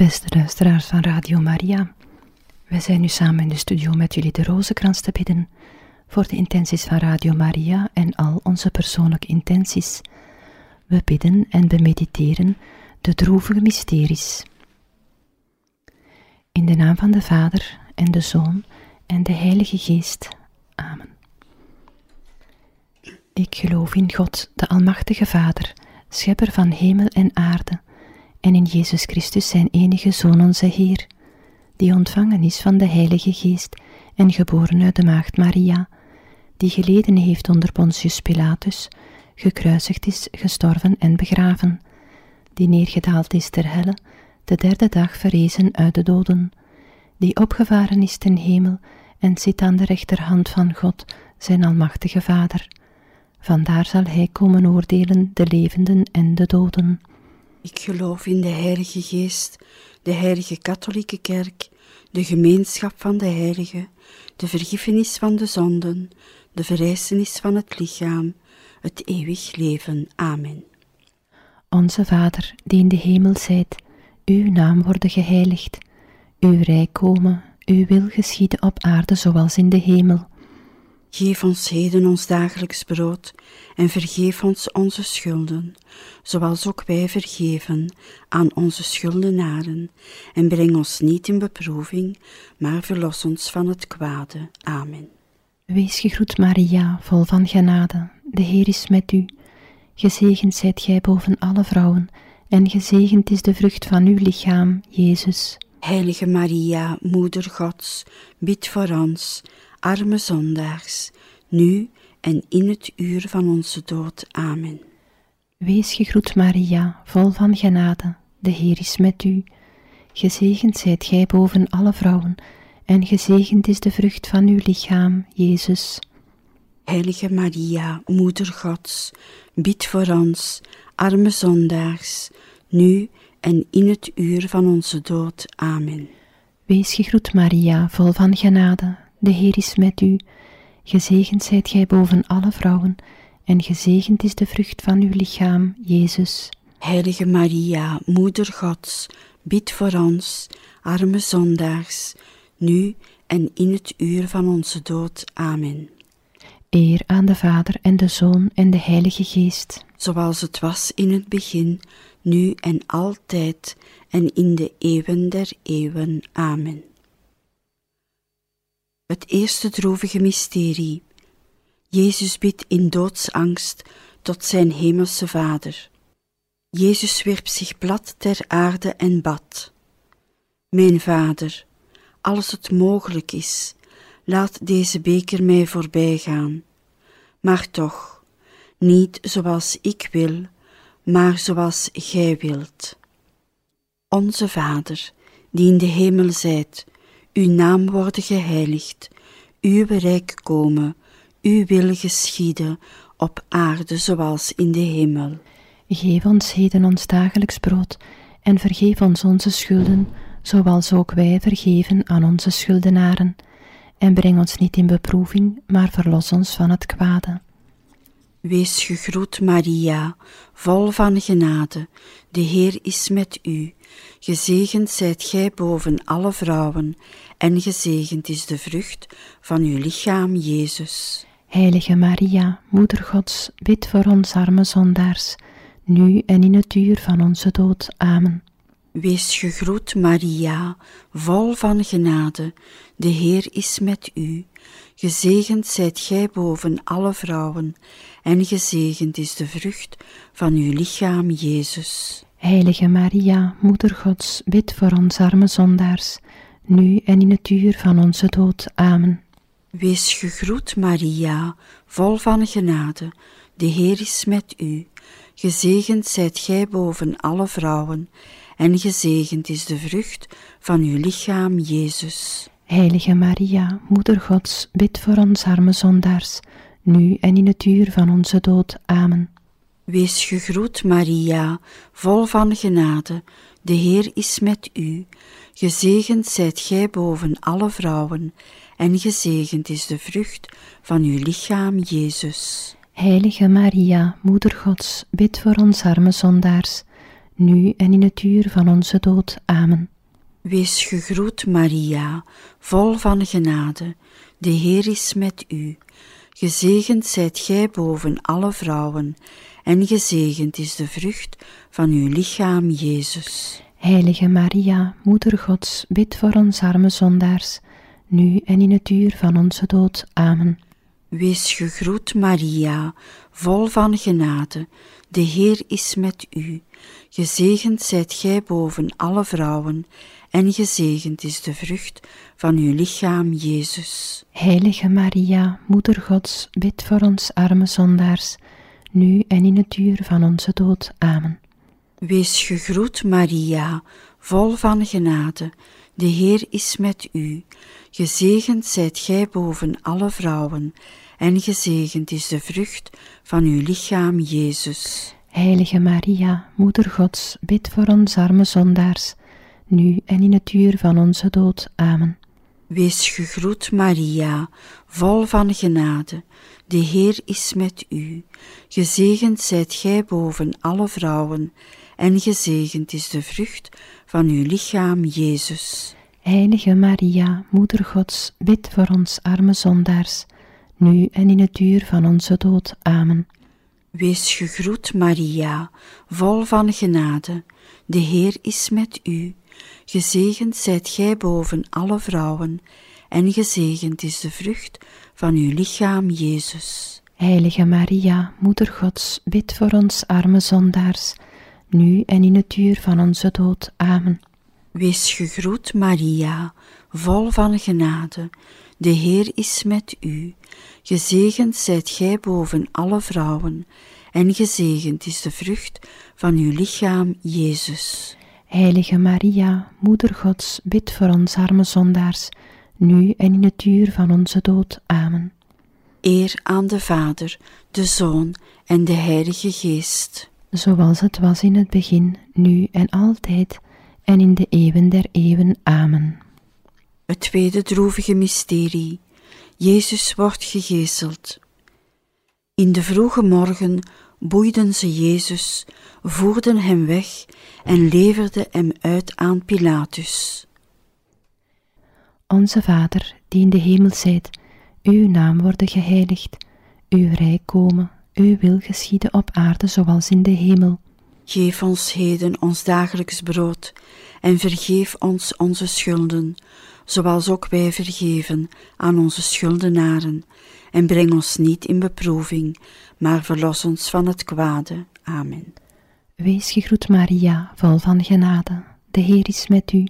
Beste luisteraars van Radio Maria, wij zijn nu samen in de studio met jullie de rozenkrans te bidden voor de intenties van Radio Maria en al onze persoonlijke intenties. We bidden en bemediteren de droevige mysteries. In de naam van de Vader en de Zoon en de Heilige Geest. Amen. Ik geloof in God, de Almachtige Vader, Schepper van hemel en aarde, en in Jezus Christus, zijn enige Zoon, onze Heer, die ontvangen is van de Heilige Geest en geboren uit de Maagd Maria, die geleden heeft onder Pontius Pilatus, gekruisigd is, gestorven en begraven, die neergedaald is ter helle, de derde dag verrezen uit de doden, die opgevaren is ten hemel en zit aan de rechterhand van God, zijn Almachtige Vader. Vandaar zal hij komen oordelen de levenden en de doden. Ik geloof in de Heilige Geest, de Heilige Katholieke Kerk, de gemeenschap van de heiligen, de vergiffenis van de zonden, de verrijzenis van het lichaam, het eeuwig leven. Amen. Onze Vader, die in de hemel zijt, uw naam worden geheiligd, uw rijk komen, uw wil geschieden op aarde zoals in de hemel. Geef ons heden ons dagelijks brood en vergeef ons onze schulden, zoals ook wij vergeven aan onze schuldenaren. En breng ons niet in beproeving, maar verlos ons van het kwade. Amen. Wees gegroet, Maria, vol van genade. De Heer is met u. Gezegend zijt gij boven alle vrouwen, en gezegend is de vrucht van uw lichaam, Jezus. Heilige Maria, Moeder Gods, bid voor ons, arme zondaars, nu en in het uur van onze dood. Amen. Wees gegroet, Maria, vol van genade. De Heer is met u. Gezegend zijt gij boven alle vrouwen, en gezegend is de vrucht van uw lichaam, Jezus. Heilige Maria, Moeder Gods, bid voor ons, arme zondaars, nu en in het uur van onze dood. Amen. Wees gegroet, Maria, vol van genade. De Heer is met u. Gezegend zijt gij boven alle vrouwen, en gezegend is de vrucht van uw lichaam, Jezus. Heilige Maria, Moeder Gods, bid voor ons, arme zondaars, nu en in het uur van onze dood. Amen. Eer aan de Vader en de Zoon en de Heilige Geest. Zoals het was in het begin, nu en altijd en in de eeuwen der eeuwen. Amen. Het eerste droevige mysterie. Jezus bidt in doodsangst tot zijn hemelse Vader. Jezus wierp zich plat ter aarde en bad. Mijn Vader, als het mogelijk is, laat deze beker mij voorbij gaan. Maar toch, niet zoals ik wil, maar zoals Gij wilt. Onze Vader, die in de hemel zijt, uw naam worden geheiligd, uw rijk komen, uw wil geschieden, op aarde zoals in de hemel. Geef ons heden ons dagelijks brood, en vergeef ons onze schulden, zoals ook wij vergeven aan onze schuldenaren. En breng ons niet in beproeving, maar verlos ons van het kwade. Wees gegroet, Maria, vol van genade, de Heer is met u. Gezegend zijt gij boven alle vrouwen, en gezegend is de vrucht van uw lichaam, Jezus. Heilige Maria, Moeder Gods, bid voor ons arme zondaars, nu en in het uur van onze dood. Amen. Wees gegroet, Maria, vol van genade, de Heer is met u. Gezegend zijt gij boven alle vrouwen, en gezegend is de vrucht van uw lichaam, Jezus. Heilige Maria, Moeder Gods, bid voor ons arme zondaars, nu en in het uur van onze dood. Amen. Wees gegroet, Maria, vol van genade, de Heer is met u. Gezegend zijt gij boven alle vrouwen, en gezegend is de vrucht van uw lichaam, Jezus. Heilige Maria, Moeder Gods, bid voor ons arme zondaars, nu en in het uur van onze dood. Amen. Wees gegroet, Maria, vol van genade, de Heer is met u. Gezegend zijt gij boven alle vrouwen, en gezegend is de vrucht van uw lichaam, Jezus. Heilige Maria, Moeder Gods, bid voor ons arme zondaars, nu en in het uur van onze dood. Amen. Wees gegroet, Maria, vol van genade. De Heer is met u. Gezegend zijt gij boven alle vrouwen, en gezegend is de vrucht van uw lichaam, Jezus. Heilige Maria, Moeder Gods, bid voor ons arme zondaars, nu en in het uur van onze dood. Amen. Wees gegroet, Maria, vol van genade. De Heer is met u. Gezegend zijt gij boven alle vrouwen, en gezegend is de vrucht van uw lichaam, Jezus. Heilige Maria, Moeder Gods, bid voor ons arme zondaars, nu en in het uur van onze dood. Amen. Wees gegroet, Maria, vol van genade. De Heer is met u. Gezegend zijt gij boven alle vrouwen, en gezegend is de vrucht van uw lichaam, Jezus. Heilige Maria, Moeder Gods, bid voor ons arme zondaars, nu en in het uur van onze dood. Amen. Wees gegroet, Maria, vol van genade. De Heer is met u. Gezegend zijt gij boven alle vrouwen, en gezegend is de vrucht van uw lichaam, Jezus. Heilige Maria, Moeder Gods, bid voor ons arme zondaars, nu en in het uur van onze dood. Amen. Wees gegroet, Maria, vol van genade. De Heer is met u. Gezegend zijt gij boven alle vrouwen, en gezegend is de vrucht van uw lichaam, Jezus. Heilige Maria, Moeder Gods, bid voor ons arme zondaars, nu en in het uur van onze dood. Amen. Wees gegroet, Maria, vol van genade. De Heer is met u. Gezegend zijt gij boven alle vrouwen, en gezegend is de vrucht van uw lichaam, Jezus. Heilige Maria, Moeder Gods, bid voor ons arme zondaars, nu en in het uur van onze dood. Amen. Eer aan de Vader, de Zoon en de Heilige Geest. Zoals het was in het begin, nu en altijd, en in de eeuwen der eeuwen. Amen. Het tweede droevige mysterie. Jezus wordt gegezeld. In de vroege morgen boeiden ze Jezus, voerden hem weg en leverden hem uit aan Pilatus. Onze Vader, die in de hemel zijt, uw naam worden geheiligd, uw rijk komen, uw wil geschieden op aarde zoals in de hemel. Geef ons heden ons dagelijks brood en vergeef ons onze schulden, zoals ook wij vergeven aan onze schuldenaren. En breng ons niet in beproeving, maar verlos ons van het kwade. Amen. Wees gegroet Maria, vol van genade, de Heer is met u.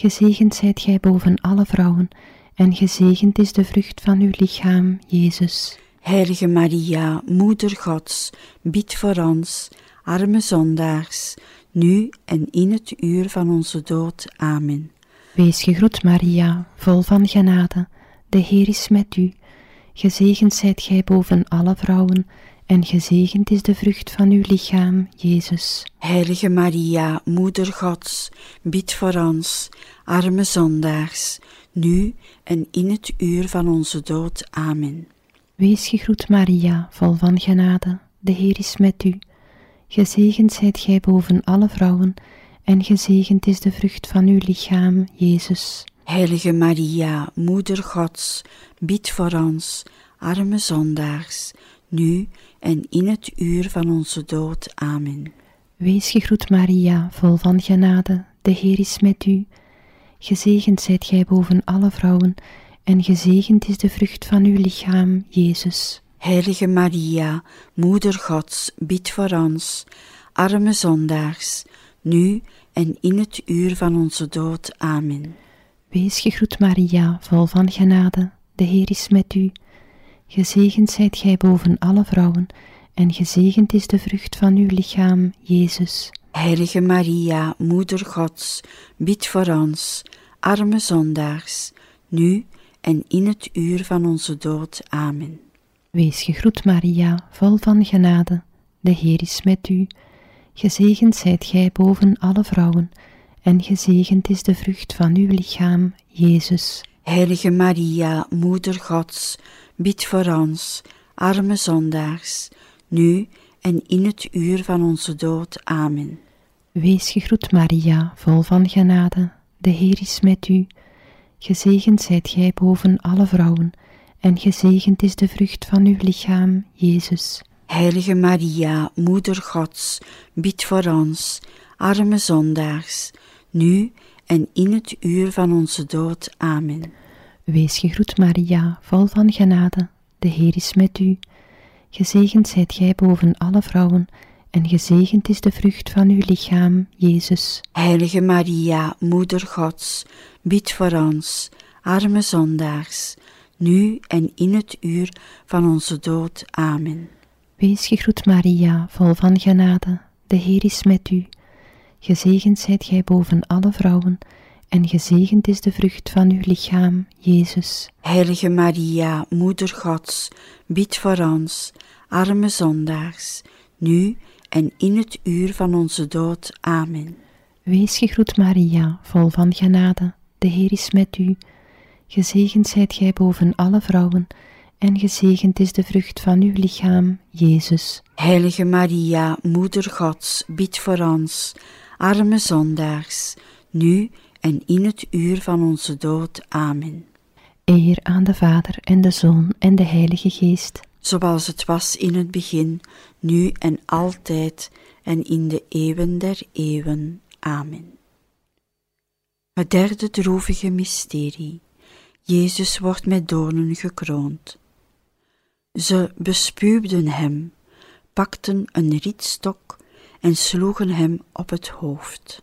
Gezegend zijt gij boven alle vrouwen, en gezegend is de vrucht van uw lichaam, Jezus. Heilige Maria, Moeder Gods, bid voor ons, arme zondaars, nu en in het uur van onze dood. Amen. Wees gegroet Maria, vol van genade, de Heer is met u. Gezegend zijt gij boven alle vrouwen, en gezegend is de vrucht van uw lichaam, Jezus. Heilige Maria, Moeder Gods, bid voor ons, arme zondaars, nu en in het uur van onze dood. Amen. Wees gegroet Maria, vol van genade, de Heer is met u. Gezegend zijt gij boven alle vrouwen, en gezegend is de vrucht van uw lichaam, Jezus. Heilige Maria, Moeder Gods, bid voor ons, arme zondaars, nu en in het uur van onze dood. Amen. Wees gegroet Maria, vol van genade, de Heer is met u. Gezegend zijt gij boven alle vrouwen, en gezegend is de vrucht van uw lichaam, Jezus. Heilige Maria, Moeder Gods, bid voor ons, arme zondaars, nu en in het uur van onze dood. Amen. Wees gegroet Maria, vol van genade, de Heer is met u. Gezegend zijt gij boven alle vrouwen, en gezegend is de vrucht van uw lichaam, Jezus. Heilige Maria, Moeder Gods, bid voor ons, arme zondaars, nu en in het uur van onze dood. Amen. Wees gegroet Maria, vol van genade, de Heer is met u. Gezegend zijt gij boven alle vrouwen, en gezegend is de vrucht van uw lichaam, Jezus. Heilige Maria, Moeder Gods, bid voor ons, arme zondaars, nu en in het uur van onze dood. Amen. Wees gegroet Maria, vol van genade, de Heer is met u. Gezegend zijt gij boven alle vrouwen, en gezegend is de vrucht van uw lichaam, Jezus. Heilige Maria, Moeder Gods, bid voor ons, arme zondaars, nu en in het uur van onze dood. Amen. Wees gegroet Maria, vol van genade, de Heer is met u. Gezegend zijt gij boven alle vrouwen, en gezegend is de vrucht van uw lichaam, Jezus. Heilige Maria, Moeder Gods, bid voor ons, arme zondaars, nu en in het uur van onze dood. Amen. Wees gegroet Maria, vol van genade, de Heer is met u. Gezegend zijt gij boven alle vrouwen, en gezegend is de vrucht van uw lichaam, Jezus. Heilige Maria, Moeder Gods, bid voor ons, arme zondaars, nu en in het uur van onze dood. Amen. Wees gegroet Maria, vol van genade, de Heer is met u. Gezegend zijt gij boven alle vrouwen, en gezegend is de vrucht van uw lichaam, Jezus. Heilige Maria, Moeder Gods, bid voor ons, arme zondaars, nu en in het uur van onze dood. Amen. Eer aan de Vader en de Zoon en de Heilige Geest. Zoals het was in het begin, nu en altijd en in de eeuwen der eeuwen. Amen. Het derde droevige mysterie. Jezus wordt met doornen gekroond. Ze bespuwden hem, pakten een rietstok en sloegen hem op het hoofd.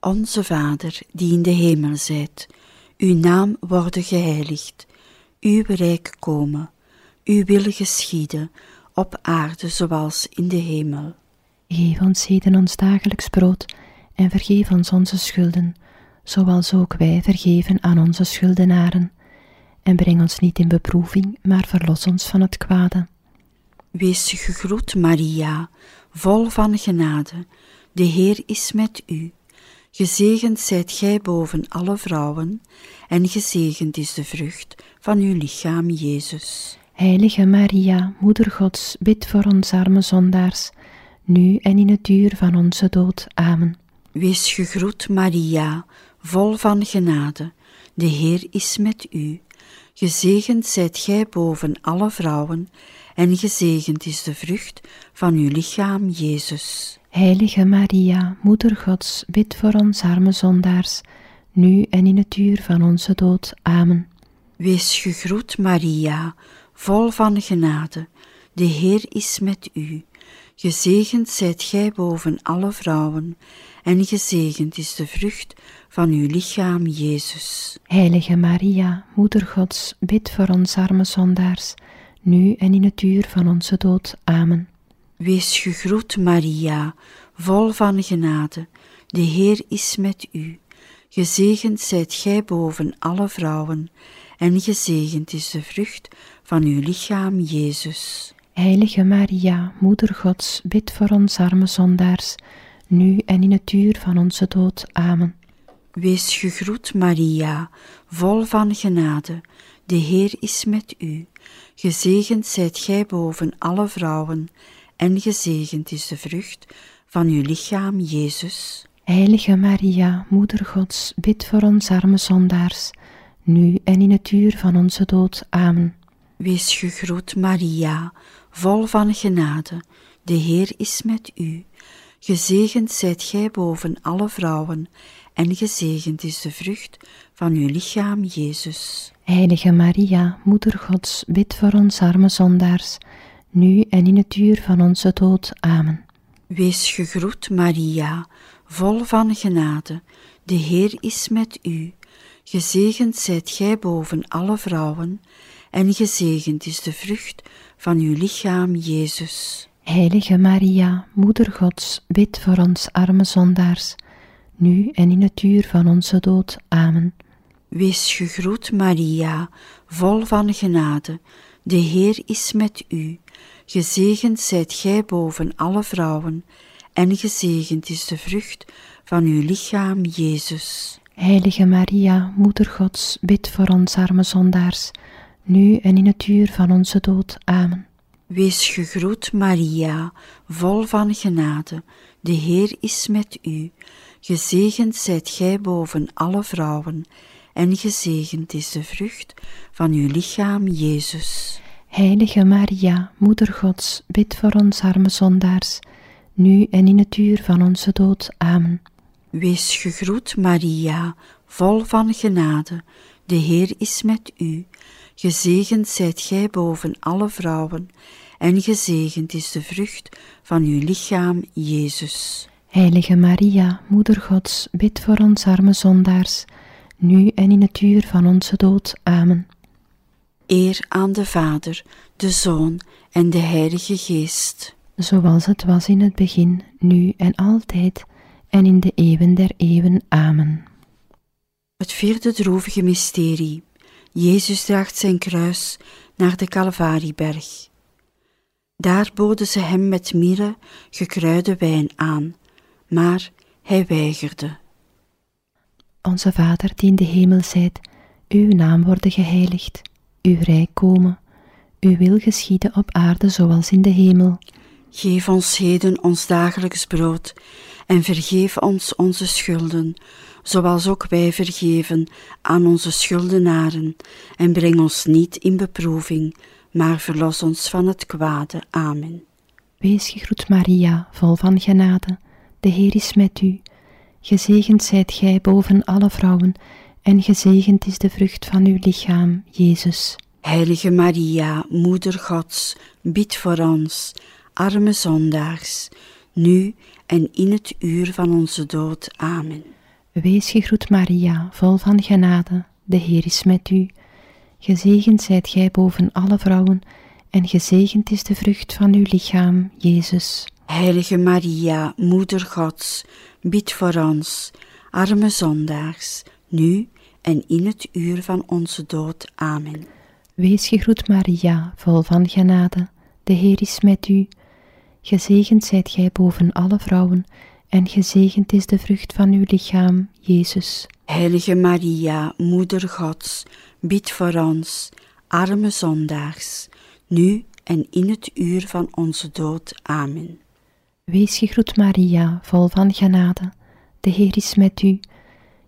Onze Vader, die in de hemel zijt, uw naam worden geheiligd, uw rijk komen, uw wil geschieden, op aarde zoals in de hemel. Geef ons heden ons dagelijks brood, en vergeef ons onze schulden, zoals ook wij vergeven aan onze schuldenaren. En breng ons niet in beproeving, maar verlos ons van het kwade. Wees gegroet, Maria, vol van genade, de Heer is met u. Gezegend zijt gij boven alle vrouwen, en gezegend is de vrucht van uw lichaam, Jezus. Heilige Maria, Moeder Gods, bid voor ons arme zondaars, nu en in het uur van onze dood. Amen. Wees gegroet, Maria, vol van genade, de Heer is met u. Gezegend zijt gij boven alle vrouwen, en gezegend is de vrucht van uw lichaam, Jezus. Heilige Maria, Moeder Gods, bid voor ons arme zondaars, nu en in het uur van onze dood. Amen. Wees gegroet, Maria, vol van genade, de Heer is met u. Gezegend zijt gij boven alle vrouwen, en gezegend is de vrucht van uw lichaam, Jezus. Heilige Maria, Moeder Gods, bid voor ons arme zondaars, nu en in het uur van onze dood. Amen. Wees gegroet, Maria, vol van genade, de Heer is met u. Gezegend zijt gij boven alle vrouwen, en gezegend is de vrucht van uw lichaam, Jezus. Heilige Maria, Moeder Gods, bid voor ons arme zondaars, nu en in het uur van onze dood. Amen. Wees gegroet, Maria, vol van genade, de Heer is met u. Gezegend zijt gij boven alle vrouwen, en gezegend is de vrucht van uw lichaam, Jezus. Heilige Maria, Moeder Gods, bid voor ons arme zondaars, nu en in het uur van onze dood. Amen. Wees gegroet, Maria, vol van genade, de Heer is met u. Gezegend zijt gij boven alle vrouwen, en gezegend is de vrucht van uw lichaam, Jezus. Heilige Maria, Moeder Gods, bid voor ons arme zondaars, nu en in het uur van onze dood. Amen. Wees gegroet, Maria, vol van genade, de Heer is met u. Gezegend zijt gij boven alle vrouwen, en gezegend is de vrucht van uw lichaam, Jezus. Heilige Maria, Moeder Gods, bid voor ons arme zondaars, nu en in het uur van onze dood. Amen. Wees gegroet, Maria, vol van genade, de Heer is met u. Gezegend zijt gij boven alle vrouwen, en gezegend is de vrucht van uw lichaam, Jezus. Heilige Maria, Moeder Gods, bid voor ons arme zondaars, nu en in het uur van onze dood. Amen. Wees gegroet, Maria, vol van genade, de Heer is met u. Gezegend zijt gij boven alle vrouwen, en gezegend is de vrucht van uw lichaam, Jezus. Heilige Maria, Moeder Gods, bid voor ons arme zondaars, nu en in het uur van onze dood. Amen. Wees gegroet, Maria, vol van genade, de Heer is met u. Gezegend zijt gij boven alle vrouwen, en gezegend is de vrucht van uw lichaam, Jezus. Heilige Maria, Moeder Gods, bid voor ons arme zondaars, nu en in het uur van onze dood. Amen. Eer aan de Vader, de Zoon en de Heilige Geest. Zoals het was in het begin, nu en altijd, en in de eeuwen der eeuwen. Amen. Het vierde droevige mysterie. Jezus draagt zijn kruis naar de Calvarieberg. Daar boden ze hem met mirre gekruide wijn aan, maar hij weigerde. Onze Vader die in de hemel zijt, uw naam worden geheiligd, uw rijk komen, uw wil geschieden op aarde zoals in de hemel. Geef ons heden ons dagelijks brood en vergeef ons onze schulden, zoals ook wij vergeven aan onze schuldenaren, en breng ons niet in beproeving, maar verlos ons van het kwade. Amen. Wees gegroet Maria, vol van genade, de Heer is met u. Gezegend zijt gij boven alle vrouwen, en gezegend is de vrucht van uw lichaam, Jezus. Heilige Maria, Moeder Gods, bid voor ons, arme zondaars, nu en in het uur van onze dood. Amen. Wees gegroet Maria, vol van genade, de Heer is met u. Gezegend zijt gij boven alle vrouwen, en gezegend is de vrucht van uw lichaam, Jezus. Heilige Maria, Moeder Gods, bid voor ons, arme zondaars, nu en in het uur van onze dood. Amen. Wees gegroet Maria, vol van genade, de Heer is met u. Gezegend zijt gij boven alle vrouwen, en gezegend is de vrucht van uw lichaam, Jezus. Heilige Maria, Moeder Gods, bid voor ons, arme zondaars, nu en in het uur van onze dood. Amen. Wees gegroet Maria, vol van genade, de Heer is met u.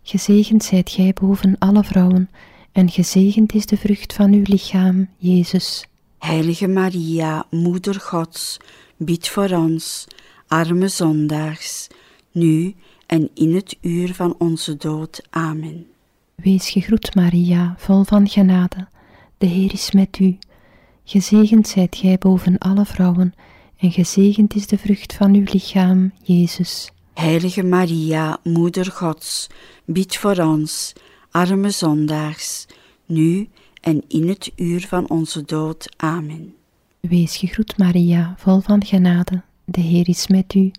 Gezegend zijt gij boven alle vrouwen, en gezegend is de vrucht van uw lichaam, Jezus. Heilige Maria, Moeder Gods, bid voor ons, arme zondaars, nu en in het uur van onze dood. Amen. Wees gegroet Maria, vol van genade, de Heer is met u. Gezegend zijt gij boven alle vrouwen, en gezegend is de vrucht van uw lichaam, Jezus. Heilige Maria, Moeder Gods, bid voor ons, arme zondaars, nu en in het uur van onze dood. Amen. Wees gegroet Maria, vol van genade, de Heer is met u.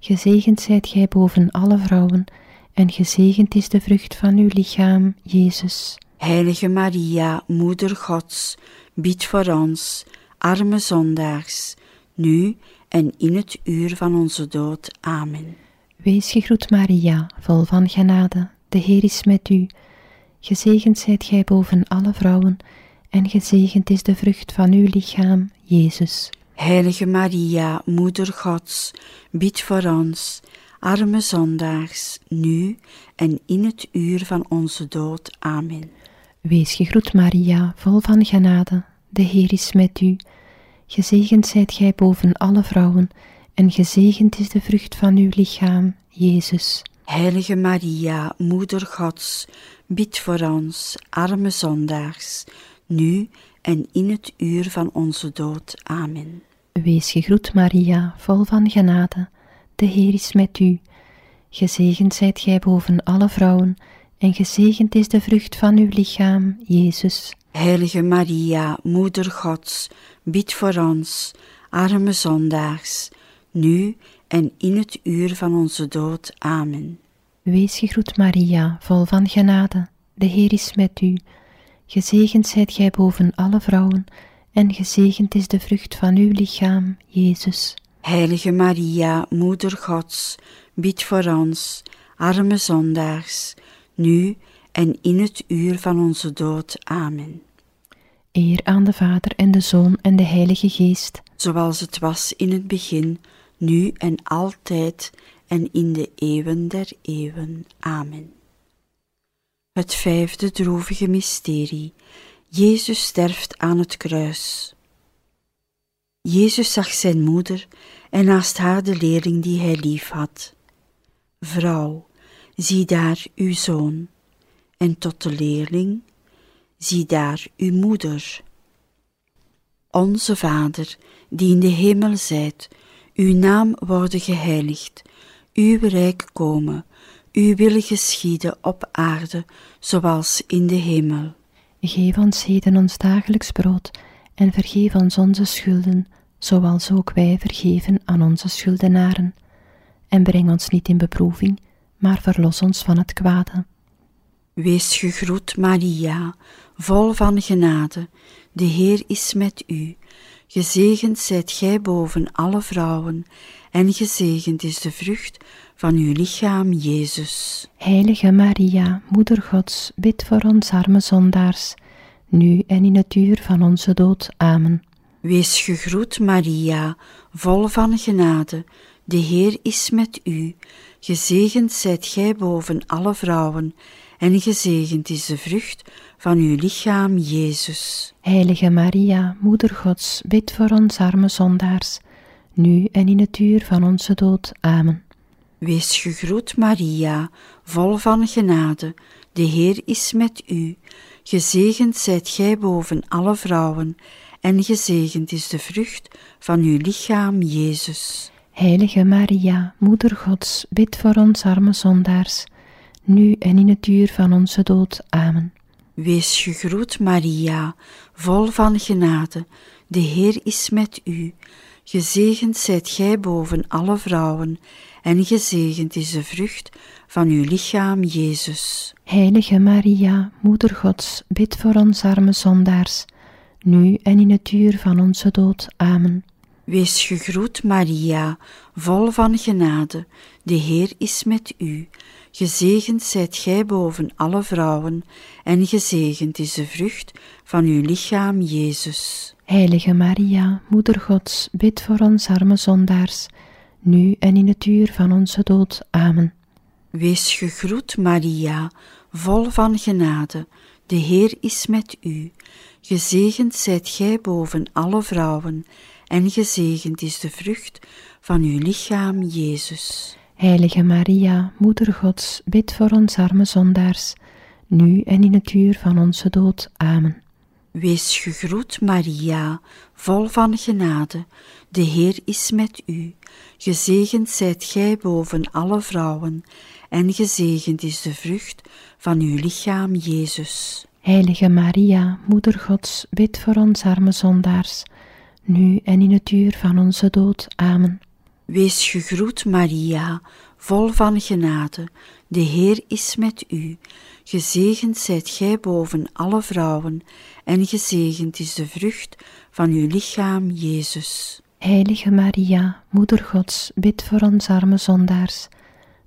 Gezegend zijt gij boven alle vrouwen, en gezegend is de vrucht van uw lichaam, Jezus. Heilige Maria, Moeder Gods, bid voor ons, arme zondaars, nu en in het uur van onze dood. Amen. Wees gegroet Maria, vol van genade, de Heer is met u. Gezegend zijt gij boven alle vrouwen, en gezegend is de vrucht van uw lichaam, Jezus. Heilige Maria, Moeder Gods, bid voor ons, arme zondaars, nu en in het uur van onze dood. Amen. Wees gegroet Maria, vol van genade, de Heer is met u. Gezegend zijt gij boven alle vrouwen, en gezegend is de vrucht van uw lichaam, Jezus. Heilige Maria, Moeder Gods, bid voor ons, arme zondaars, nu en in het uur van onze dood. Amen. Wees gegroet Maria, vol van genade, de Heer is met u. Gezegend zijt gij boven alle vrouwen, en gezegend is de vrucht van uw lichaam, Jezus. Heilige Maria, Moeder Gods, bid voor ons, arme zondaars, nu en in het uur van onze dood. Amen. Wees gegroet Maria, vol van genade, de Heer is met u. Gezegend zijt gij boven alle vrouwen, en gezegend is de vrucht van uw lichaam, Jezus. Heilige Maria, Moeder Gods, bid voor ons, arme zondaars, nu en in het uur van onze dood. Amen. Eer aan de Vader en de Zoon en de Heilige Geest, zoals het was in het begin, nu en altijd en in de eeuwen der eeuwen. Amen. Het vijfde droevige mysterie. Jezus sterft aan het kruis. Jezus zag zijn moeder en naast haar de leerling die hij lief had. Vrouw, zie daar uw zoon. En tot de leerling, zie daar uw moeder. Onze Vader, die in de hemel zijt, uw naam worden geheiligd, uw rijk komen, uw wil geschieden op aarde, zoals in de hemel. Geef ons heden ons dagelijks brood en vergeef ons onze schulden, zoals ook wij vergeven aan onze schuldenaren. En breng ons niet in beproeving, maar verlos ons van het kwade. Wees gegroet, Maria, vol van genade, de Heer is met u. Gezegend zijt gij boven alle vrouwen, en gezegend is de vrucht van uw lichaam, Jezus. Heilige Maria, Moeder Gods, bid voor ons arme zondaars, nu en in het uur van onze dood. Amen. Wees gegroet, Maria, vol van genade, de Heer is met u. Gezegend zijt gij boven alle vrouwen, en gezegend is de vrucht van uw lichaam, Jezus. Heilige Maria, Moeder Gods, bid voor ons arme zondaars, nu en in het uur van onze dood. Amen. Wees gegroet, Maria, vol van genade, de Heer is met u. Gezegend zijt gij boven alle vrouwen, en gezegend is de vrucht van uw lichaam, Jezus. Heilige Maria, Moeder Gods, bid voor ons arme zondaars, nu en in het uur van onze dood. Amen. Wees gegroet, Maria, vol van genade, de Heer is met u. Gezegend zijt gij boven alle vrouwen, en gezegend is de vrucht van uw lichaam, Jezus. Heilige Maria, Moeder Gods, bid voor ons arme zondaars, nu en in het uur van onze dood. Amen. Wees gegroet, Maria, vol van genade, de Heer is met u. Gezegend zijt gij boven alle vrouwen, en gezegend is de vrucht van uw lichaam, Jezus. Heilige Maria, Moeder Gods, bid voor ons arme zondaars, nu en in het uur van onze dood. Amen. Wees gegroet, Maria, vol van genade, de Heer is met u. Gezegend zijt gij boven alle vrouwen, en gezegend is de vrucht van uw lichaam, Jezus. Heilige Maria, Moeder Gods, bid voor ons arme zondaars, nu en in het uur van onze dood. Amen. Wees gegroet, Maria, vol van genade, de Heer is met u. Gezegend zijt gij boven alle vrouwen, en gezegend is de vrucht van uw lichaam, Jezus. Heilige Maria, Moeder Gods, bid voor ons arme zondaars, nu en in het uur van onze dood. Amen. Wees gegroet, Maria, vol van genade, de Heer is met u. Gezegend zijt gij boven alle vrouwen, en gezegend is de vrucht van uw lichaam, Jezus. Heilige Maria, Moeder Gods, bid voor ons arme zondaars,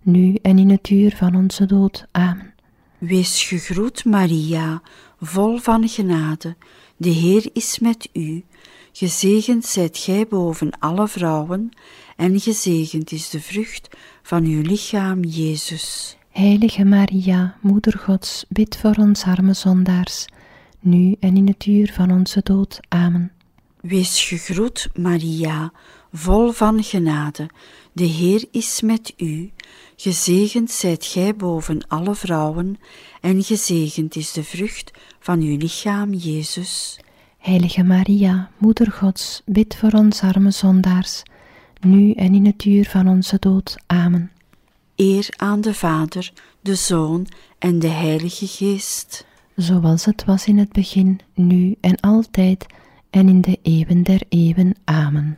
nu en in het uur van onze dood. Amen. Wees gegroet, Maria, vol van genade, de Heer is met u. Gezegend zijt gij boven alle vrouwen, en gezegend is de vrucht van uw lichaam, Jezus. Heilige Maria, Moeder Gods, bid voor ons arme zondaars, nu en in het uur van onze dood. Amen. Wees gegroet, Maria, vol van genade, de Heer is met u. Gezegend zijt gij boven alle vrouwen, en gezegend is de vrucht van uw lichaam, Jezus. Heilige Maria, Moeder Gods, bid voor ons arme zondaars, nu en in het uur van onze dood. Amen. Eer aan de Vader, de Zoon en de Heilige Geest. Zoals het was in het begin, nu en altijd, en in de eeuwen der eeuwen. Amen.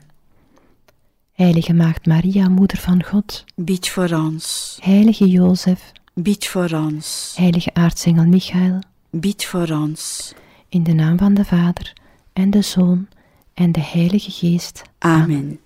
Heilige Maagd Maria, Moeder van God, Bid voor ons, Heilige Jozef, bid voor ons, Heilige Aartsengel Michael, bid voor ons. in de naam van de Vader, en de Zoon, en de Heilige Geest. Amen.